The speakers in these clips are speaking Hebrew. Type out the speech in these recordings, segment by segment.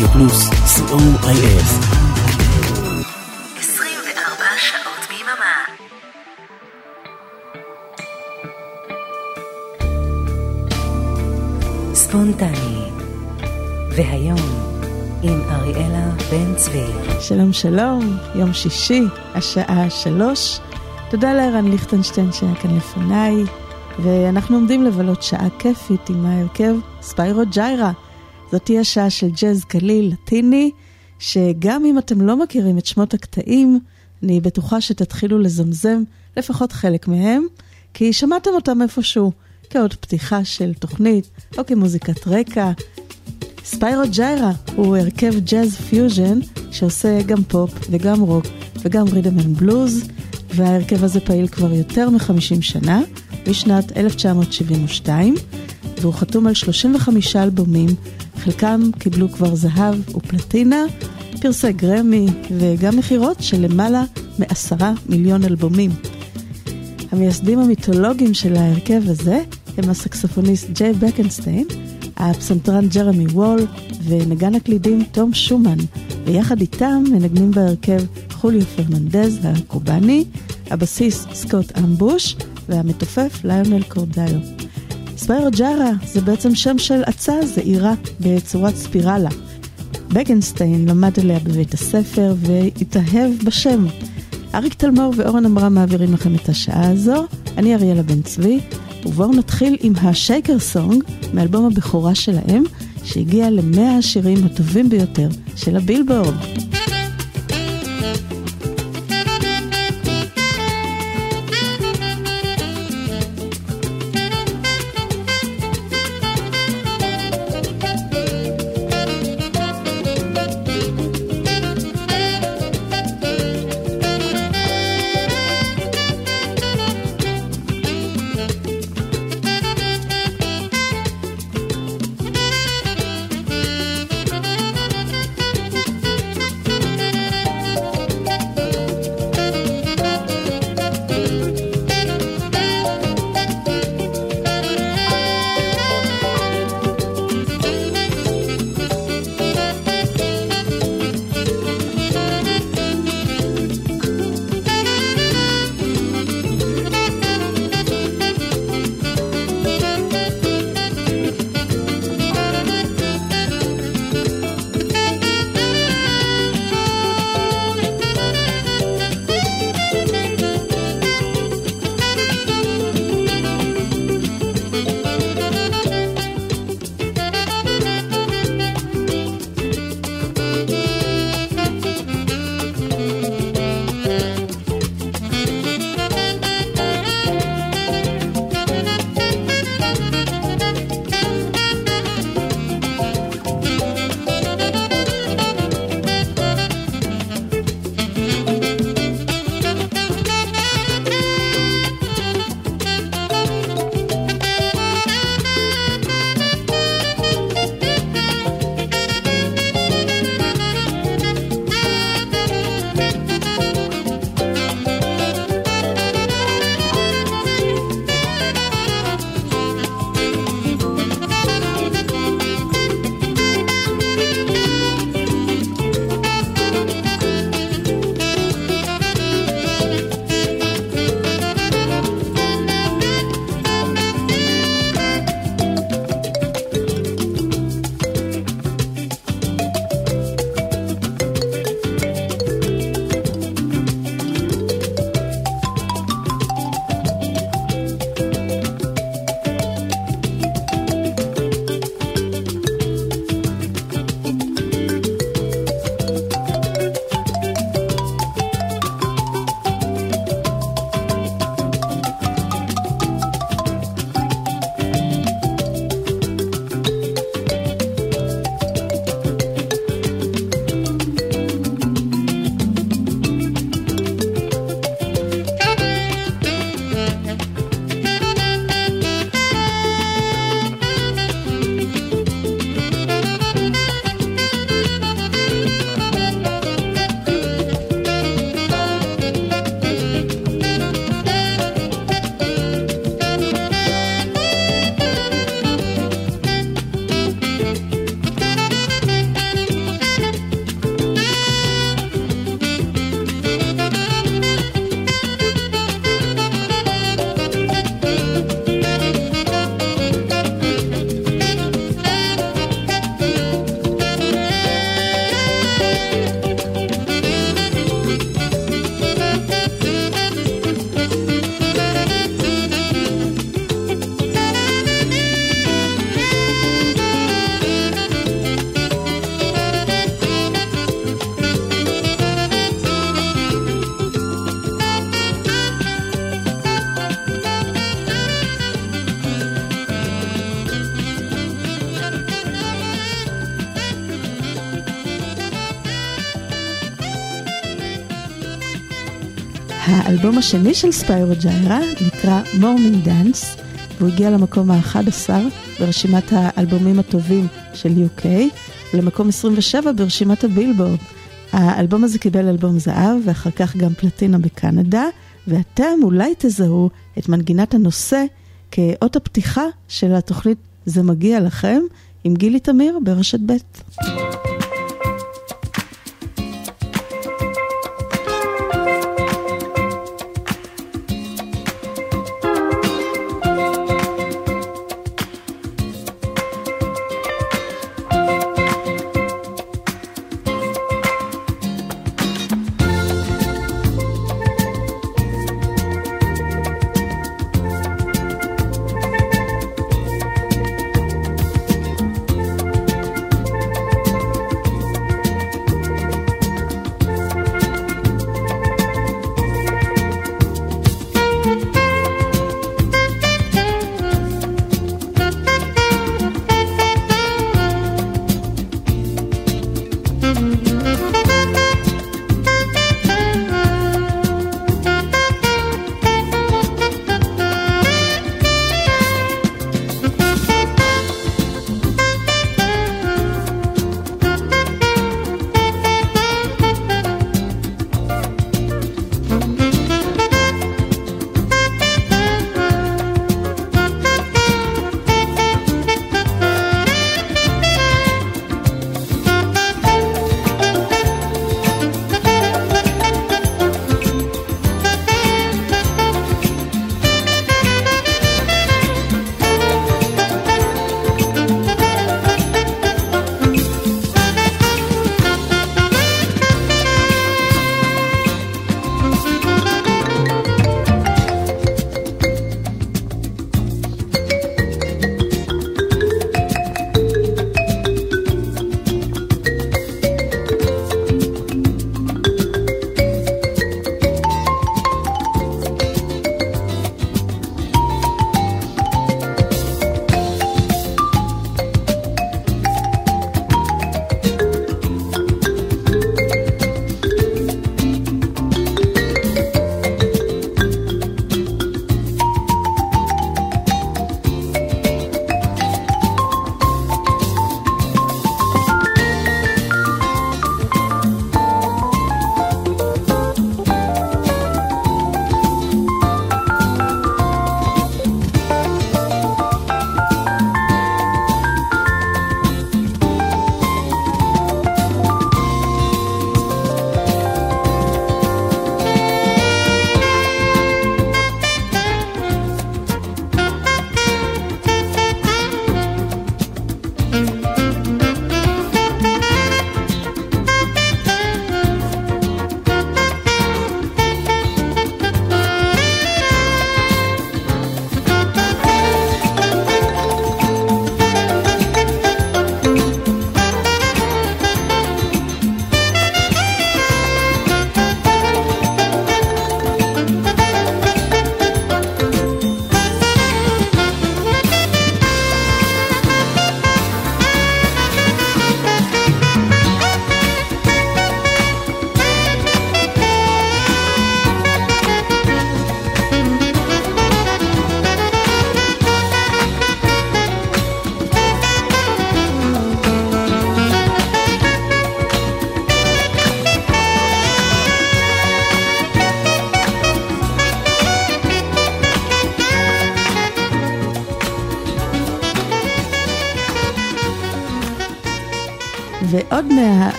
רדיו פלוס, co.il 24 שעות ביממה. ספונטני. והיום, עם אריאלה בן צבי. שלום שלום, יום שישי, השעה שלוש. תודה לערן ליכטנשטיין שהיה כאן לפניי, ואנחנו עומדים לבלות שעה כיפית עם ההרכב ספיירו ג'יירה. זאת תהיה שעה של ג'אז קליל לטיני, שגם אם אתם לא מכירים את שמות הקטעים, אני בטוחה שתתחילו לזמזם לפחות חלק מהם, כי שמעתם אותם איפשהו, כעוד פתיחה של תוכנית, או כמוזיקת רקע. ספיירו ג'יירה הוא הרכב ג'אז פיוז'ן שעושה גם פופ וגם רוק וגם rhythm and blues, וההרכב הזה פעיל כבר יותר מ-50 שנה, משנת 1972, והוא חתום על 35 אלבומים, חלקם קיבלו כבר זהב ופלטינה, פרסי גרמי וגם מכירות של למעלה מעשרה מיליון אלבומים. המייסדים המיתולוגיים של ההרכב הזה הם הסקסופוניסט ג'יי בקנסטיין, הפסנתרן ג'רמי וול ונגן הקלידים תום שומן, ויחד איתם מנגנים בהרכב חוליו פרננדז הקובאני, הבסיס סקוט אמבוש והמתופף ליונל קורדאיו. ספיירו ג'ארה זה בעצם שם של עצה זעירה בצורת ספירלה. בגנסטיין למד עליה בבית הספר והתאהב בשם. אריק תלמור ואורן עמרם מעבירים לכם את השעה הזו. אני אריאלה בן צבי, ובואו נתחיל עם השייקר סונג מאלבום הבכורה שלהם, שהגיע למאה השירים הטובים ביותר של הבילבורד. האלבום השני של ספיירו ג'יירה נקרא Morning Dance, והוא הגיע למקום ה-11 ברשימת האלבומים הטובים של UK, ולמקום 27 ברשימת הבילבורד. האלבום הזה קיבל אלבום זהב, ואחר כך גם פלטינה בקנדה, ואתם אולי תזהו את מנגינת הנושא כאות הפתיחה של התוכנית "זה מגיע לכם" עם גילי תמיר ברשת ב'.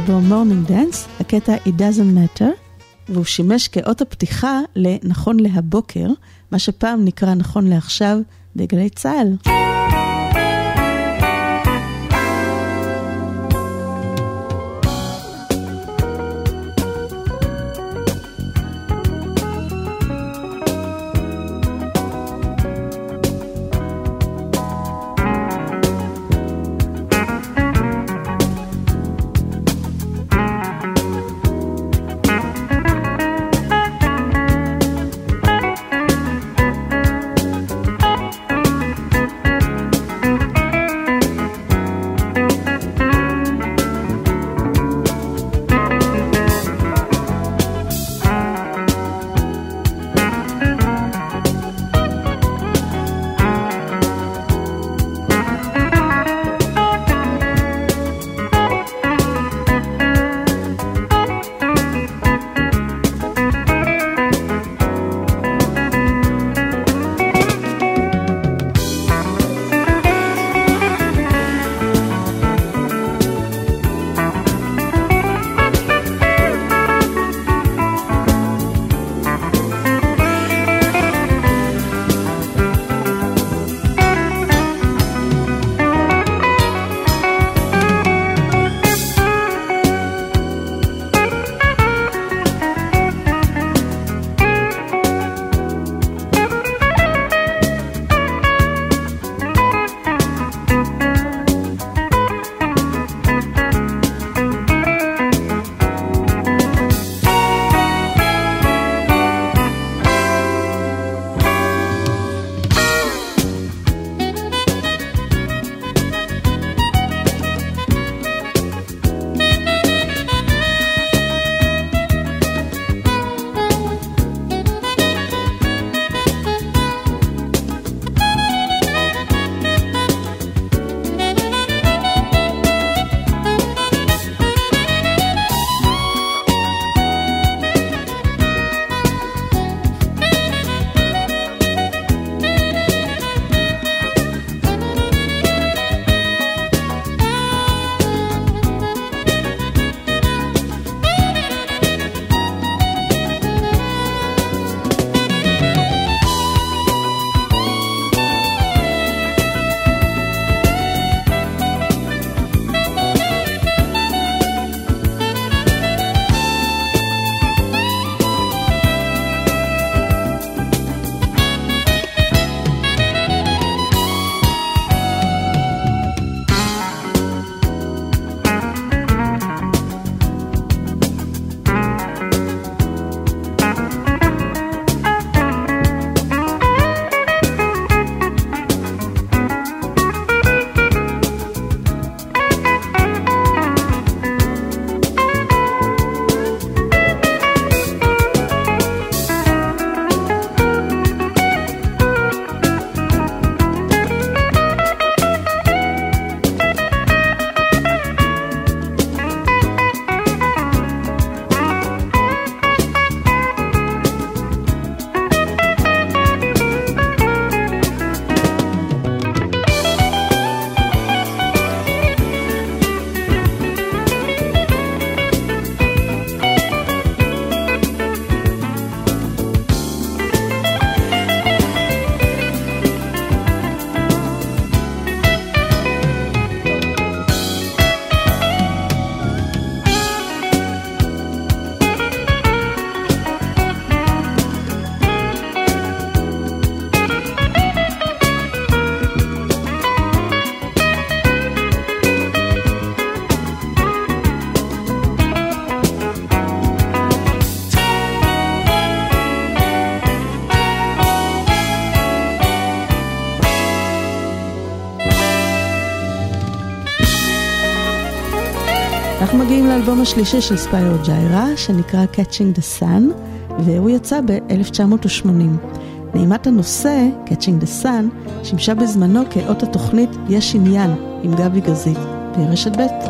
מהאלבום Morning Dance, הקטע It doesn't matter, והוא שימש כאות הפתיחה לנכון להבוקר, מה שפעם נקרא נכון לעכשיו בגלי צה"ל. לאלבום השלישי של ספיירו ג'יירה, שנקרא Catching the Sun, והוא יצא ב-1980. נעימת הנושא, Catching the Sun, שימשה בזמנו כאות התוכנית יש עניין עם גבי גזית ברשת ב'.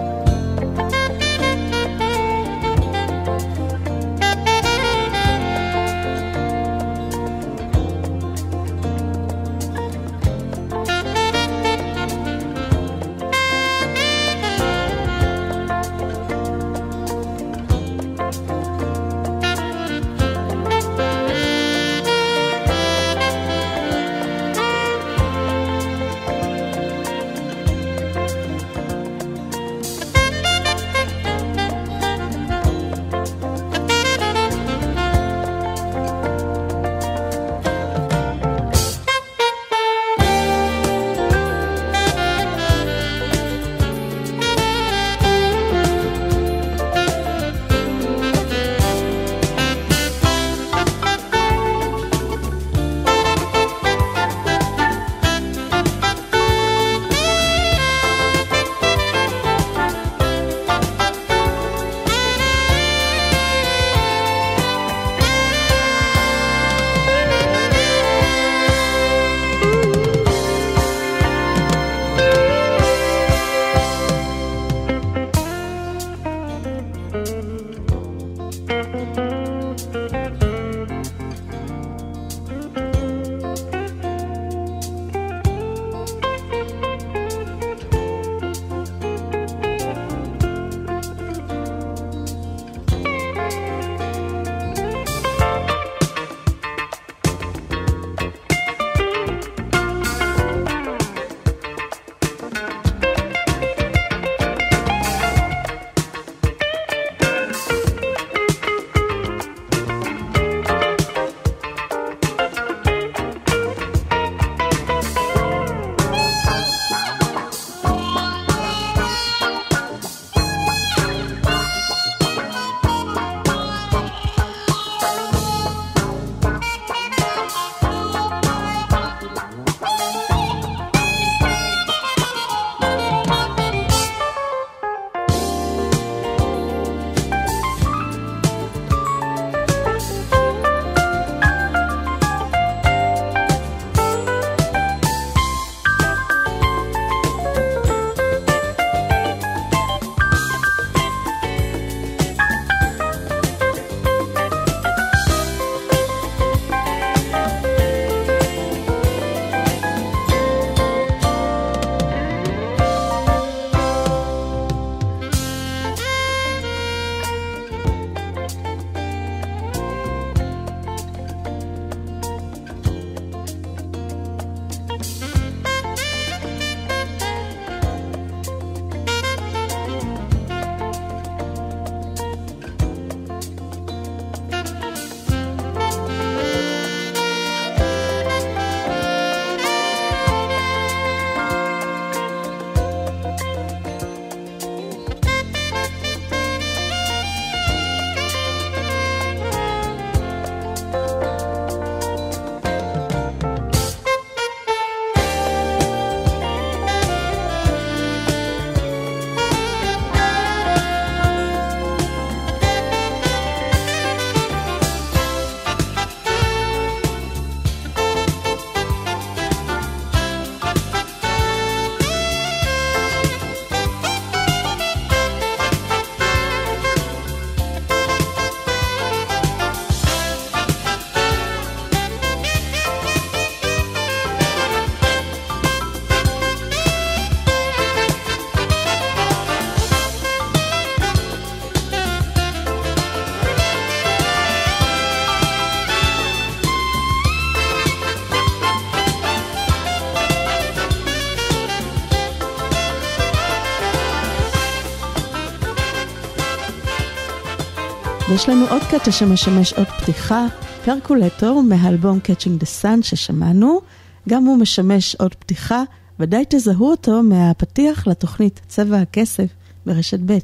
ויש לנו עוד קטע שמשמש עוד פתיחה, פרקולטור מהאלבום Catching the Sun ששמענו, גם הוא משמש עוד פתיחה, ודאי תזהו אותו מהפתיח לתוכנית צבע הכסף ברשת ב'.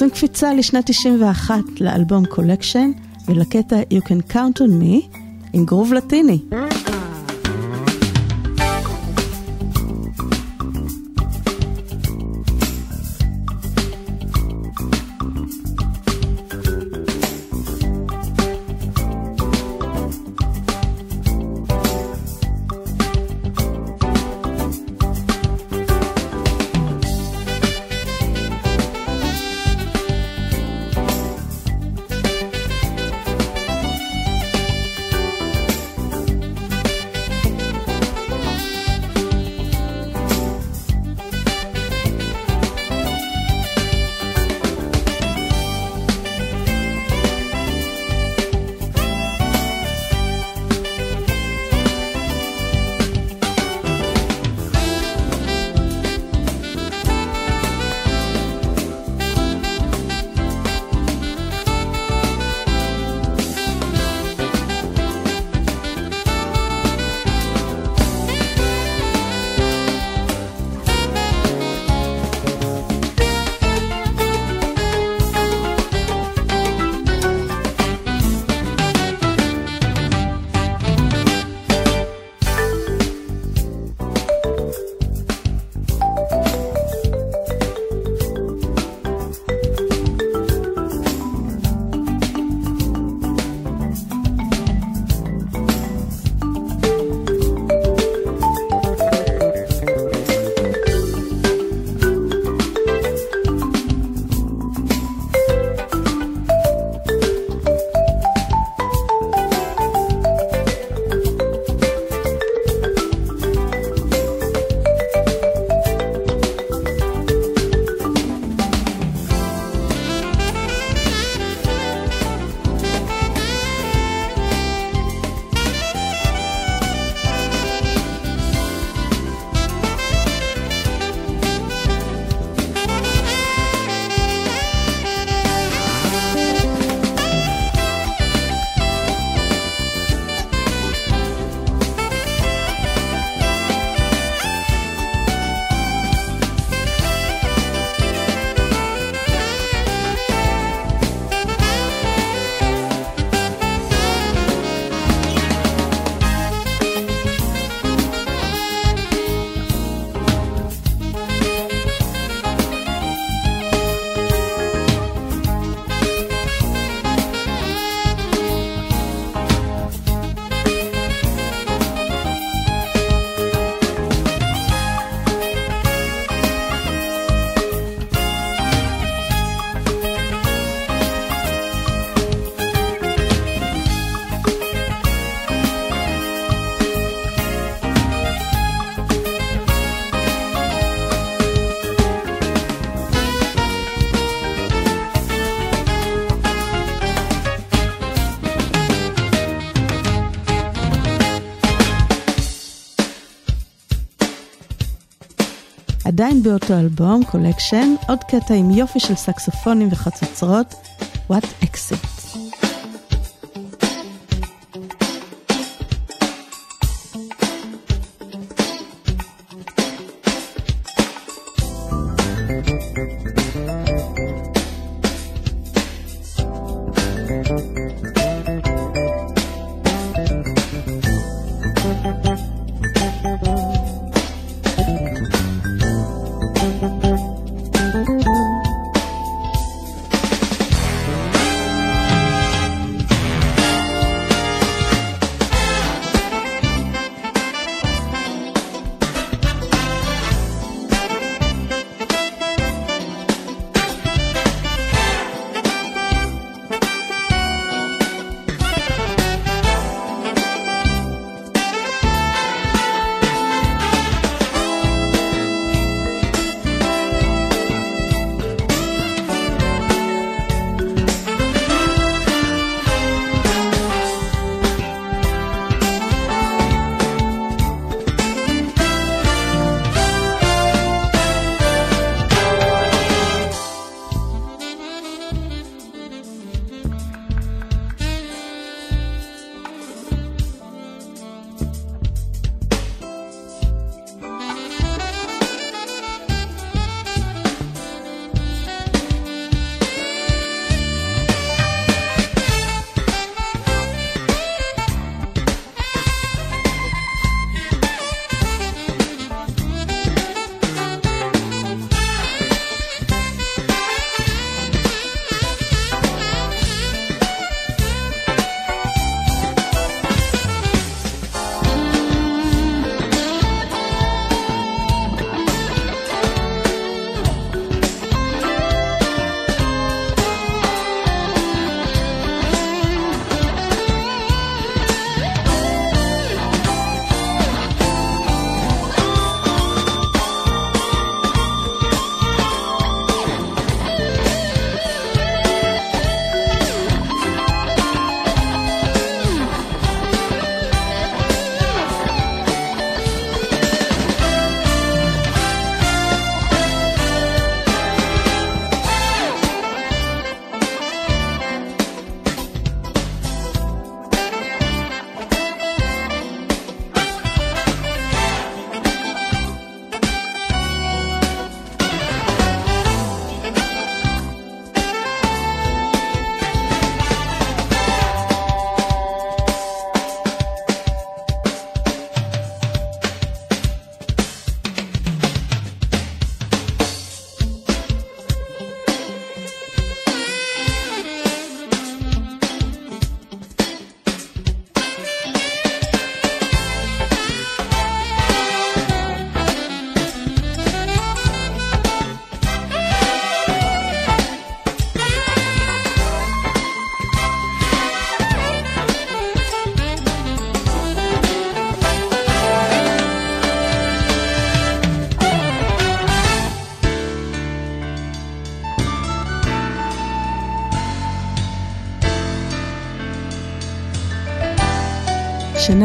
עושים קפיצה לשנת 91 לאלבום Collection ולקטע You Can Count on Me עם גרוב לטיני. עדיין באותו אלבום, Collection, עוד קטע עם יופי של סקסופונים וחצוצרות, What Exit.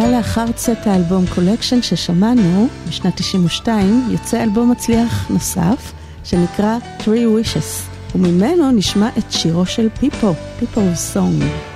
שנה לאחר צאת האלבום Collection ששמענו, בשנת 92, יוצא אלבום מצליח נוסף, שנקרא Three Wishes, וממנו נשמע את שירו של פיפו, People's Song.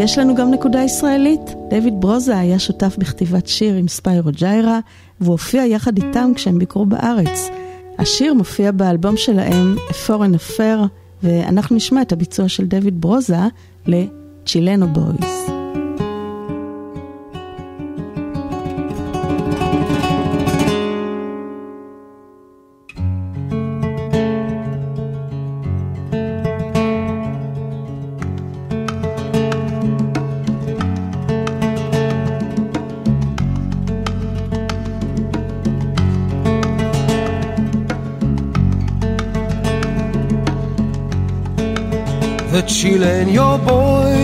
ויש לנו גם נקודה ישראלית. דויד ברוזה היה שותף בכתיבת שיר עם ספיירו ג'יירה, והוא הופיע יחד איתם כשהם ביקרו בארץ. השיר מופיע באלבום שלהם, A Foreign Affair, ואנחנו נשמע את הביצוע של דויד ברוזה לצ'ילנו בויז. The Chileño boys.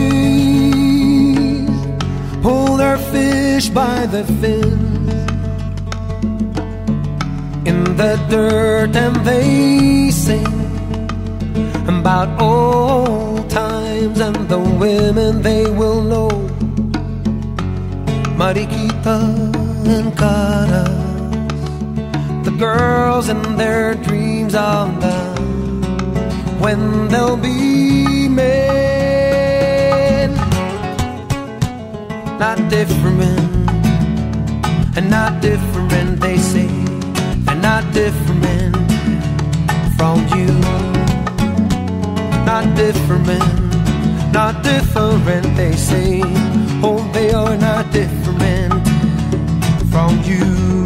Pull their fish by the fins. In the dirt and they sing about old times and the women they will know. Mariquita and Caras, the girls and their dreams of the when they'll be men, not different and not different. They say they're not different from you not different, not different, they say. Oh, they are not different from you.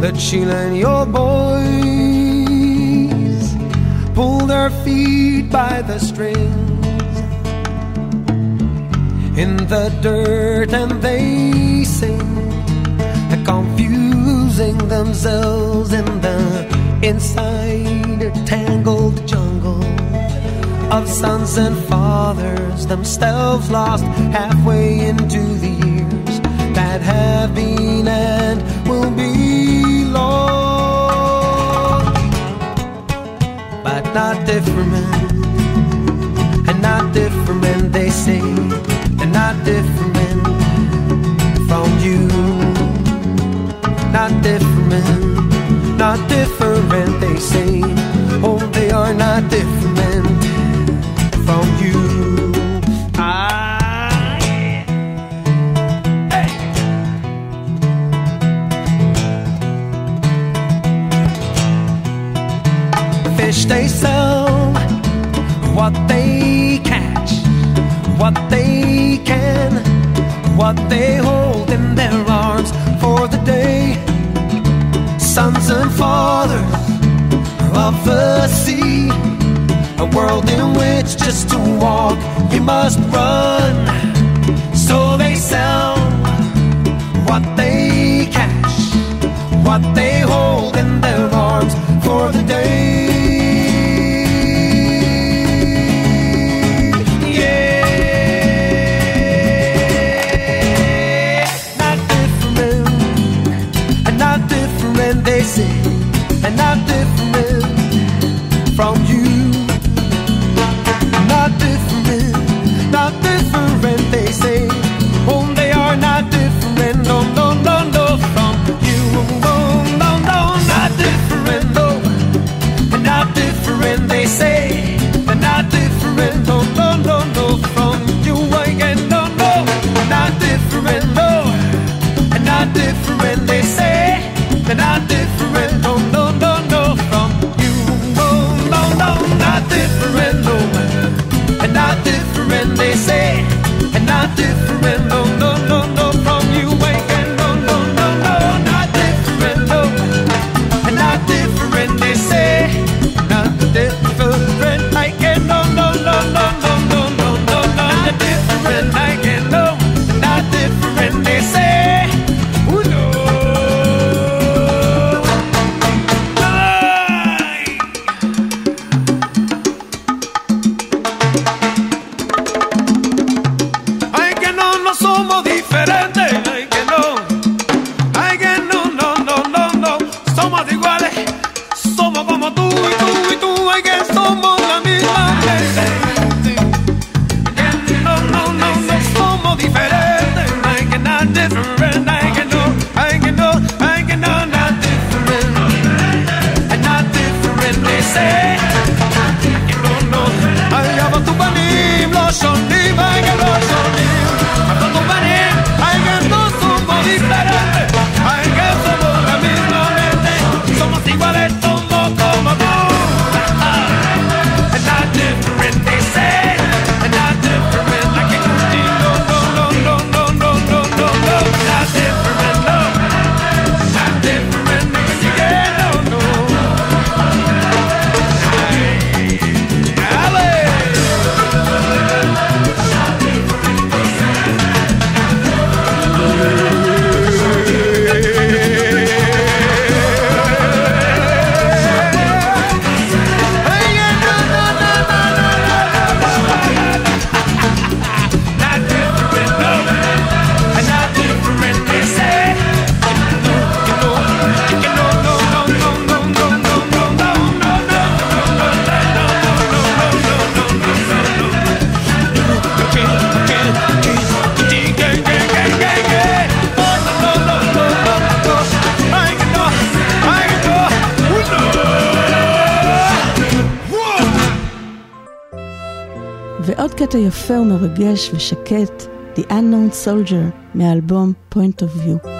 The Chilean your boys pull their feet by the strings. In the dirt and they sing confusing themselves in the inside tangled jungle of sons and fathers, themselves lost halfway into the years that have been and will be long, but not different, קטע יפה ומרגש ושקט, The Unknown Soldier, מהאלבום Point of View.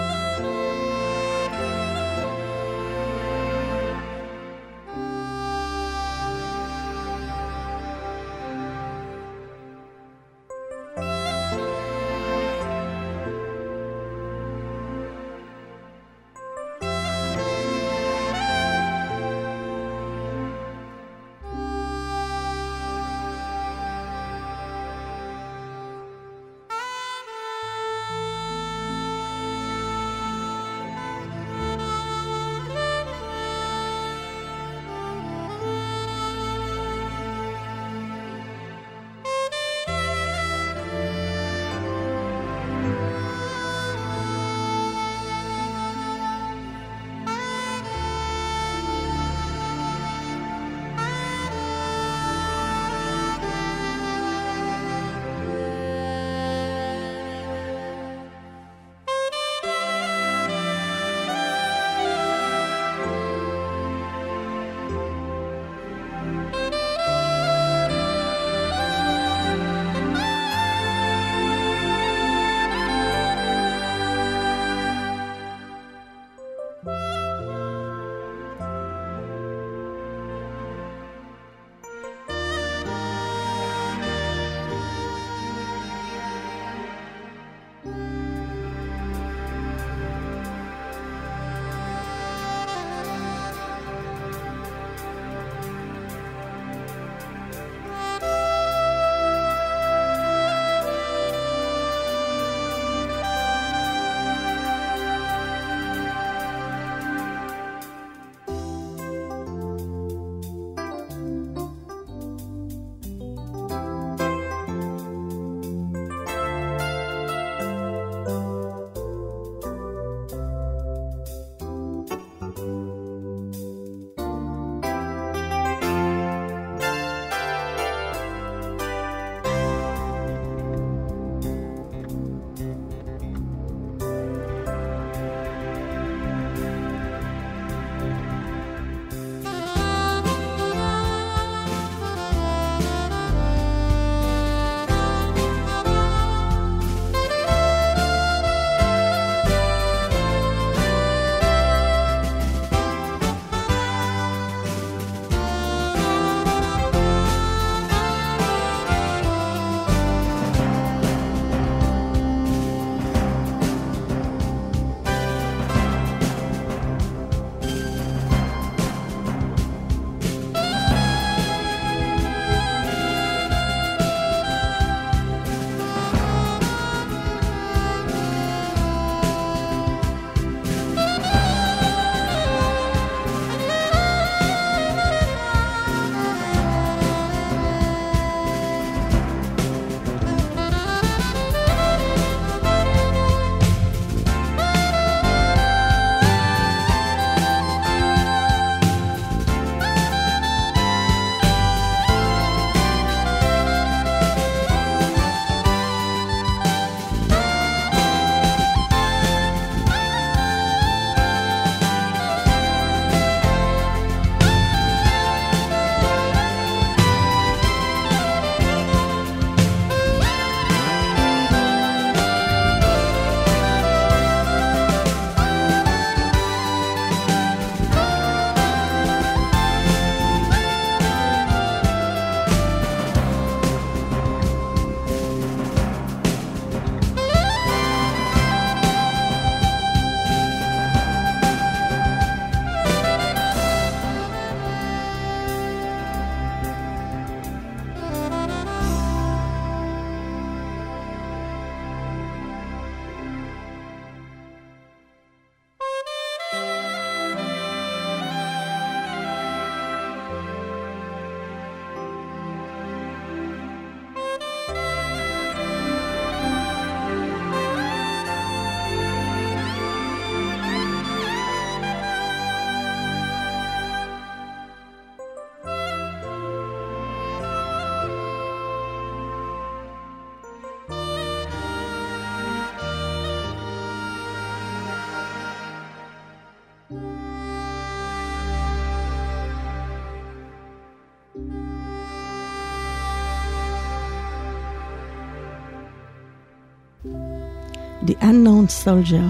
Unknown Soldier.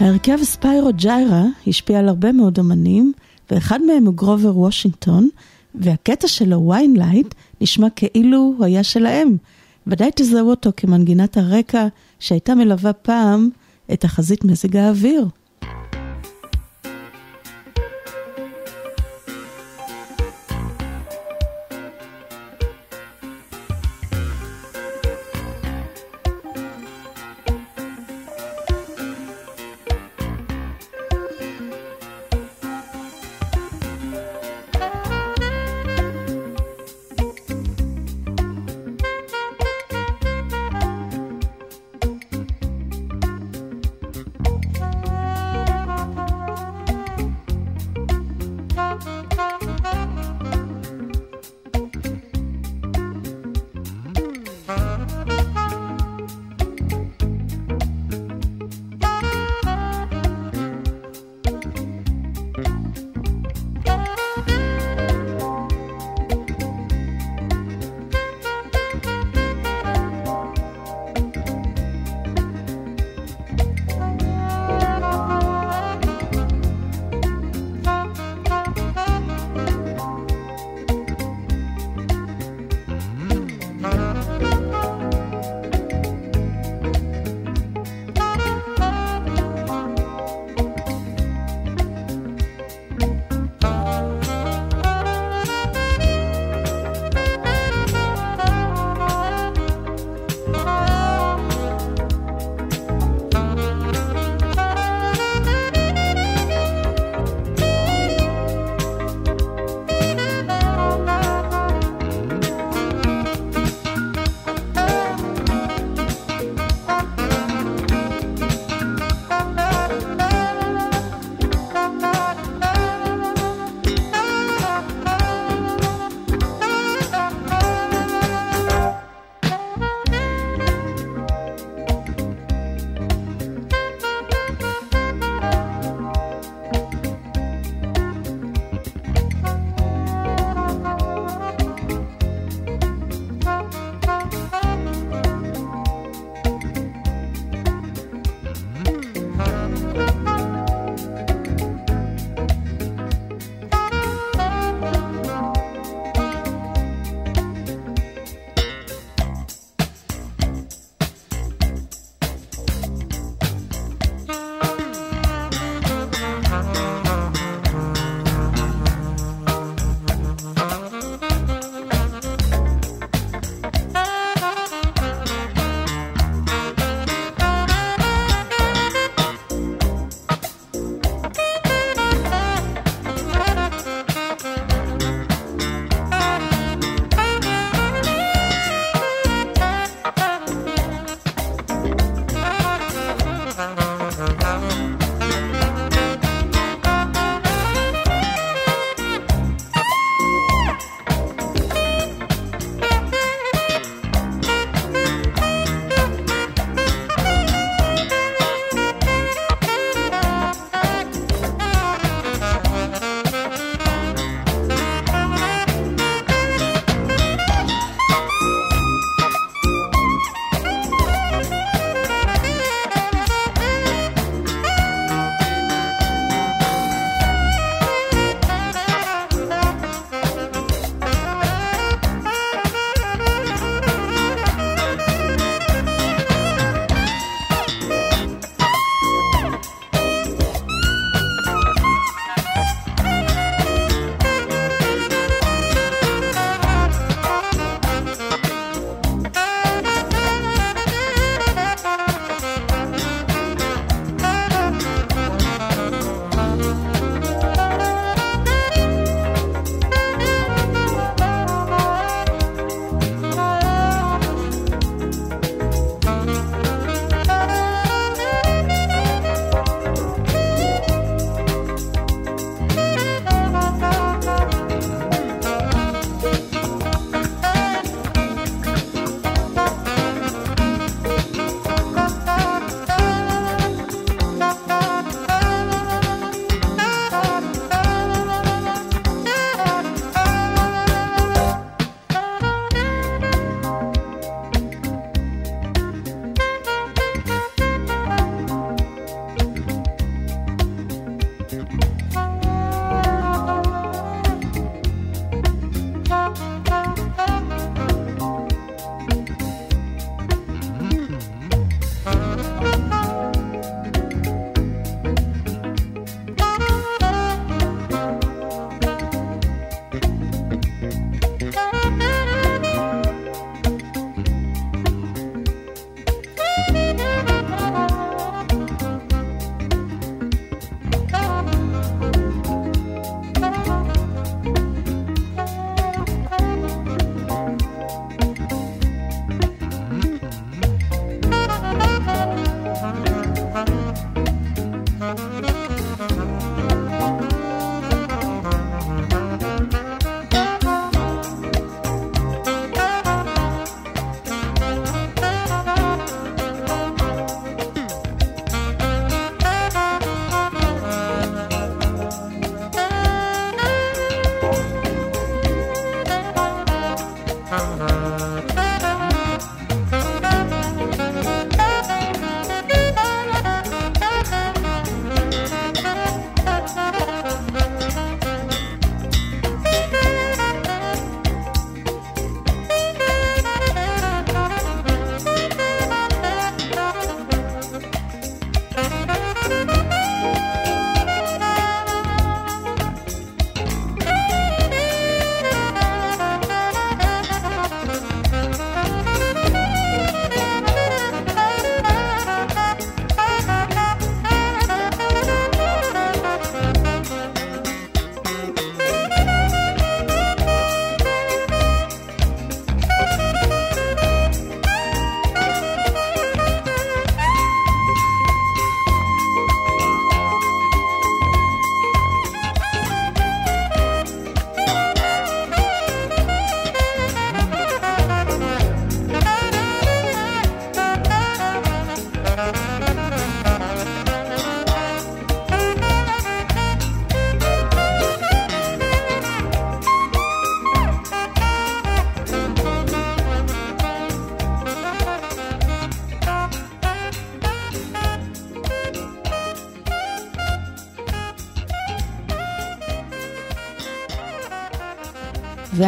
ההרכב ספיירו ג'יירה השפיע על הרבה מאוד אמנים, ואחד מהם הוא גרובר וושינגטון, והקטע שלו, Winelight, נשמע כאילו הוא היה שלהם. ודאי תזהו אותו כמנגינת הרקע שהייתה מלווה פעם את תחזית מזג האוויר.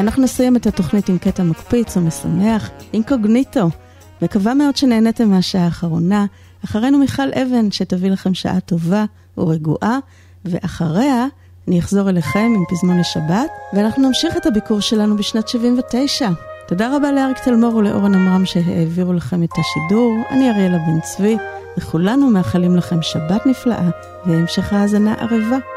ואנחנו נסיים את התוכנית עם קטע מקפיץ ומשמח, אינקוגניטו. מקווה מאוד שנהניתם מהשעה האחרונה. אחרינו מיכל אבן, שתביא לכם שעה טובה ורגועה, ואחריה אני אחזור אליכם עם פזמון לשבת, ואנחנו נמשיך את הביקור שלנו בשנת 79. תודה רבה לאריק תלמור ולאורן עמרם שהעבירו לכם את השידור. אני אריאלה בן צבי, וכולנו מאחלים לכם שבת נפלאה והמשך האזנה ערבה.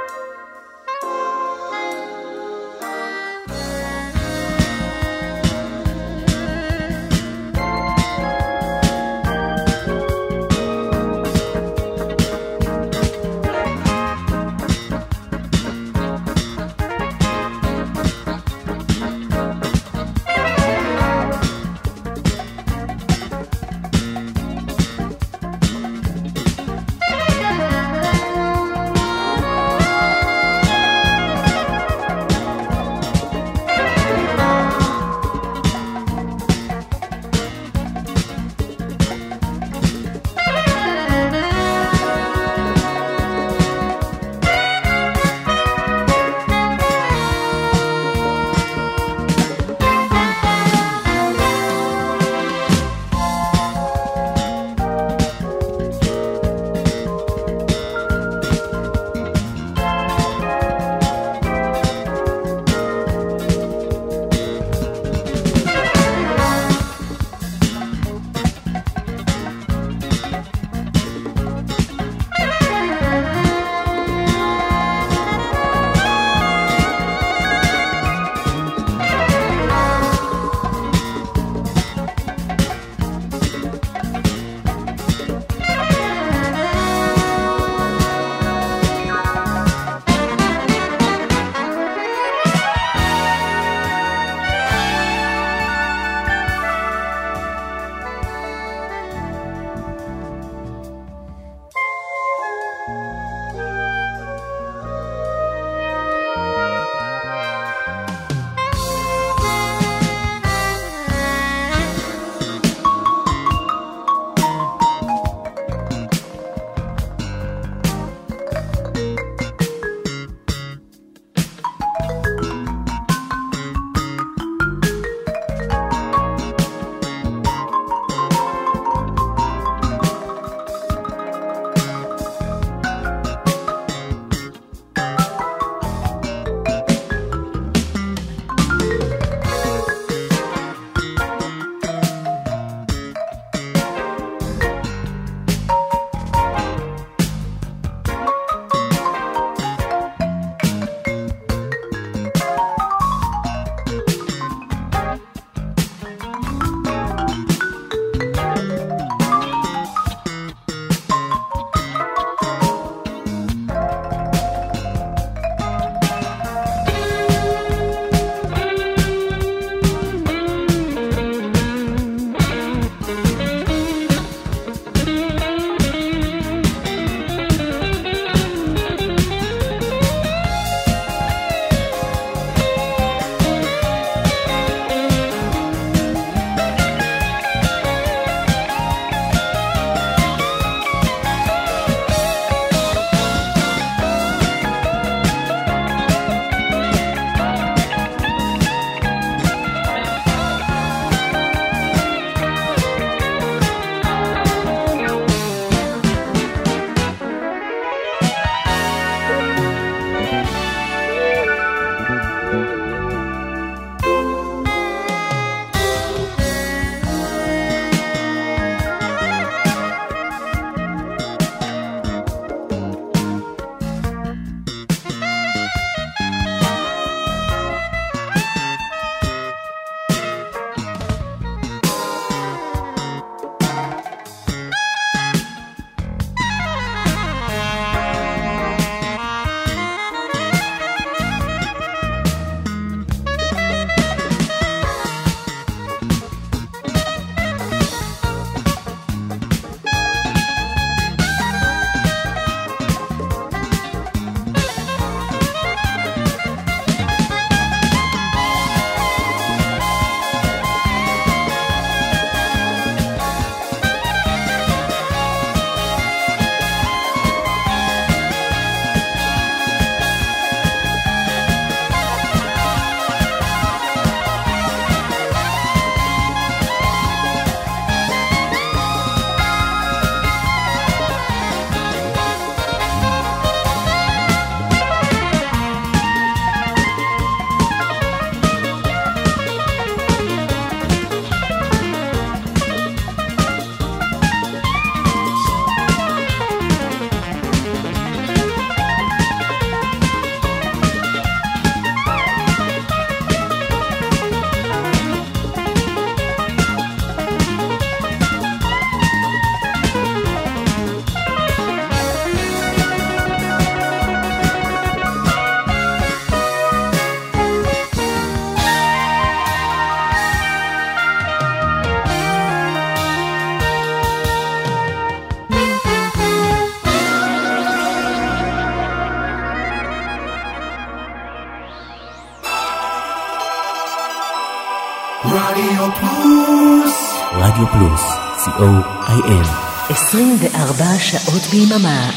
רדיו פלוס. רדיו פלוס, co.il. 24 שעות ביממה.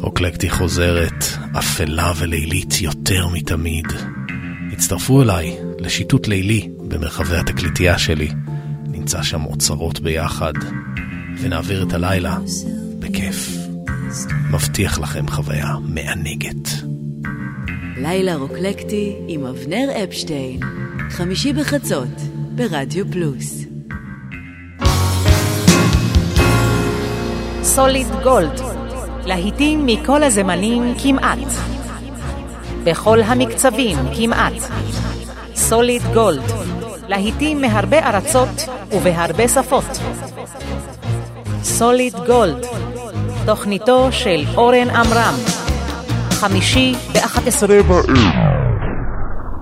רוקלקטי חוזרת, אפלה ולילית יותר מתמיד. הצטרפו אליי לשיטוט לילי במרחבי התקליטייה שלי. נמצא שם אוצרות ביחד, ונעביר את הלילה בכיף. מבטיח לכם חוויה מענגת. לילה רוקלקטי עם אבנר אפשטיין, חמישי בחצות, ברדיו פלוס. סוליד גולד, להיטים מכל הזמנים כמעט. בכל המקצבים כמעט. סוליד גולד, להיטים מהרבה ארצות ובהרבה שפות. סוליד גולד, תוכניתו של אורן עמרם, חמישי ב-11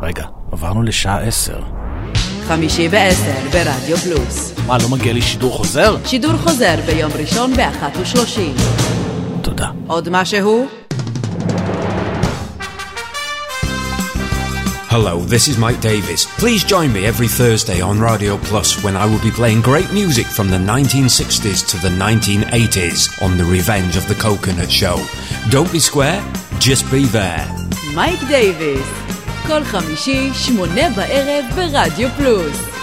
רגע, עברנו לשעה עשר. חמישי בעשר, ברדיו פלוס. מה, לא מגיע לי שידור חוזר? שידור חוזר ביום ראשון באחת ושלושים. תודה. עוד משהו? Hello, this is Mike Davis. Please join me every Thursday on Radio Plus when I will be playing great music from the 1960s to the 1980s on The Revenge of the Coconut Show. Don't be square, be there. מייק דייוויס. כל חמישי, שמונה בערב ברדיו פלוס.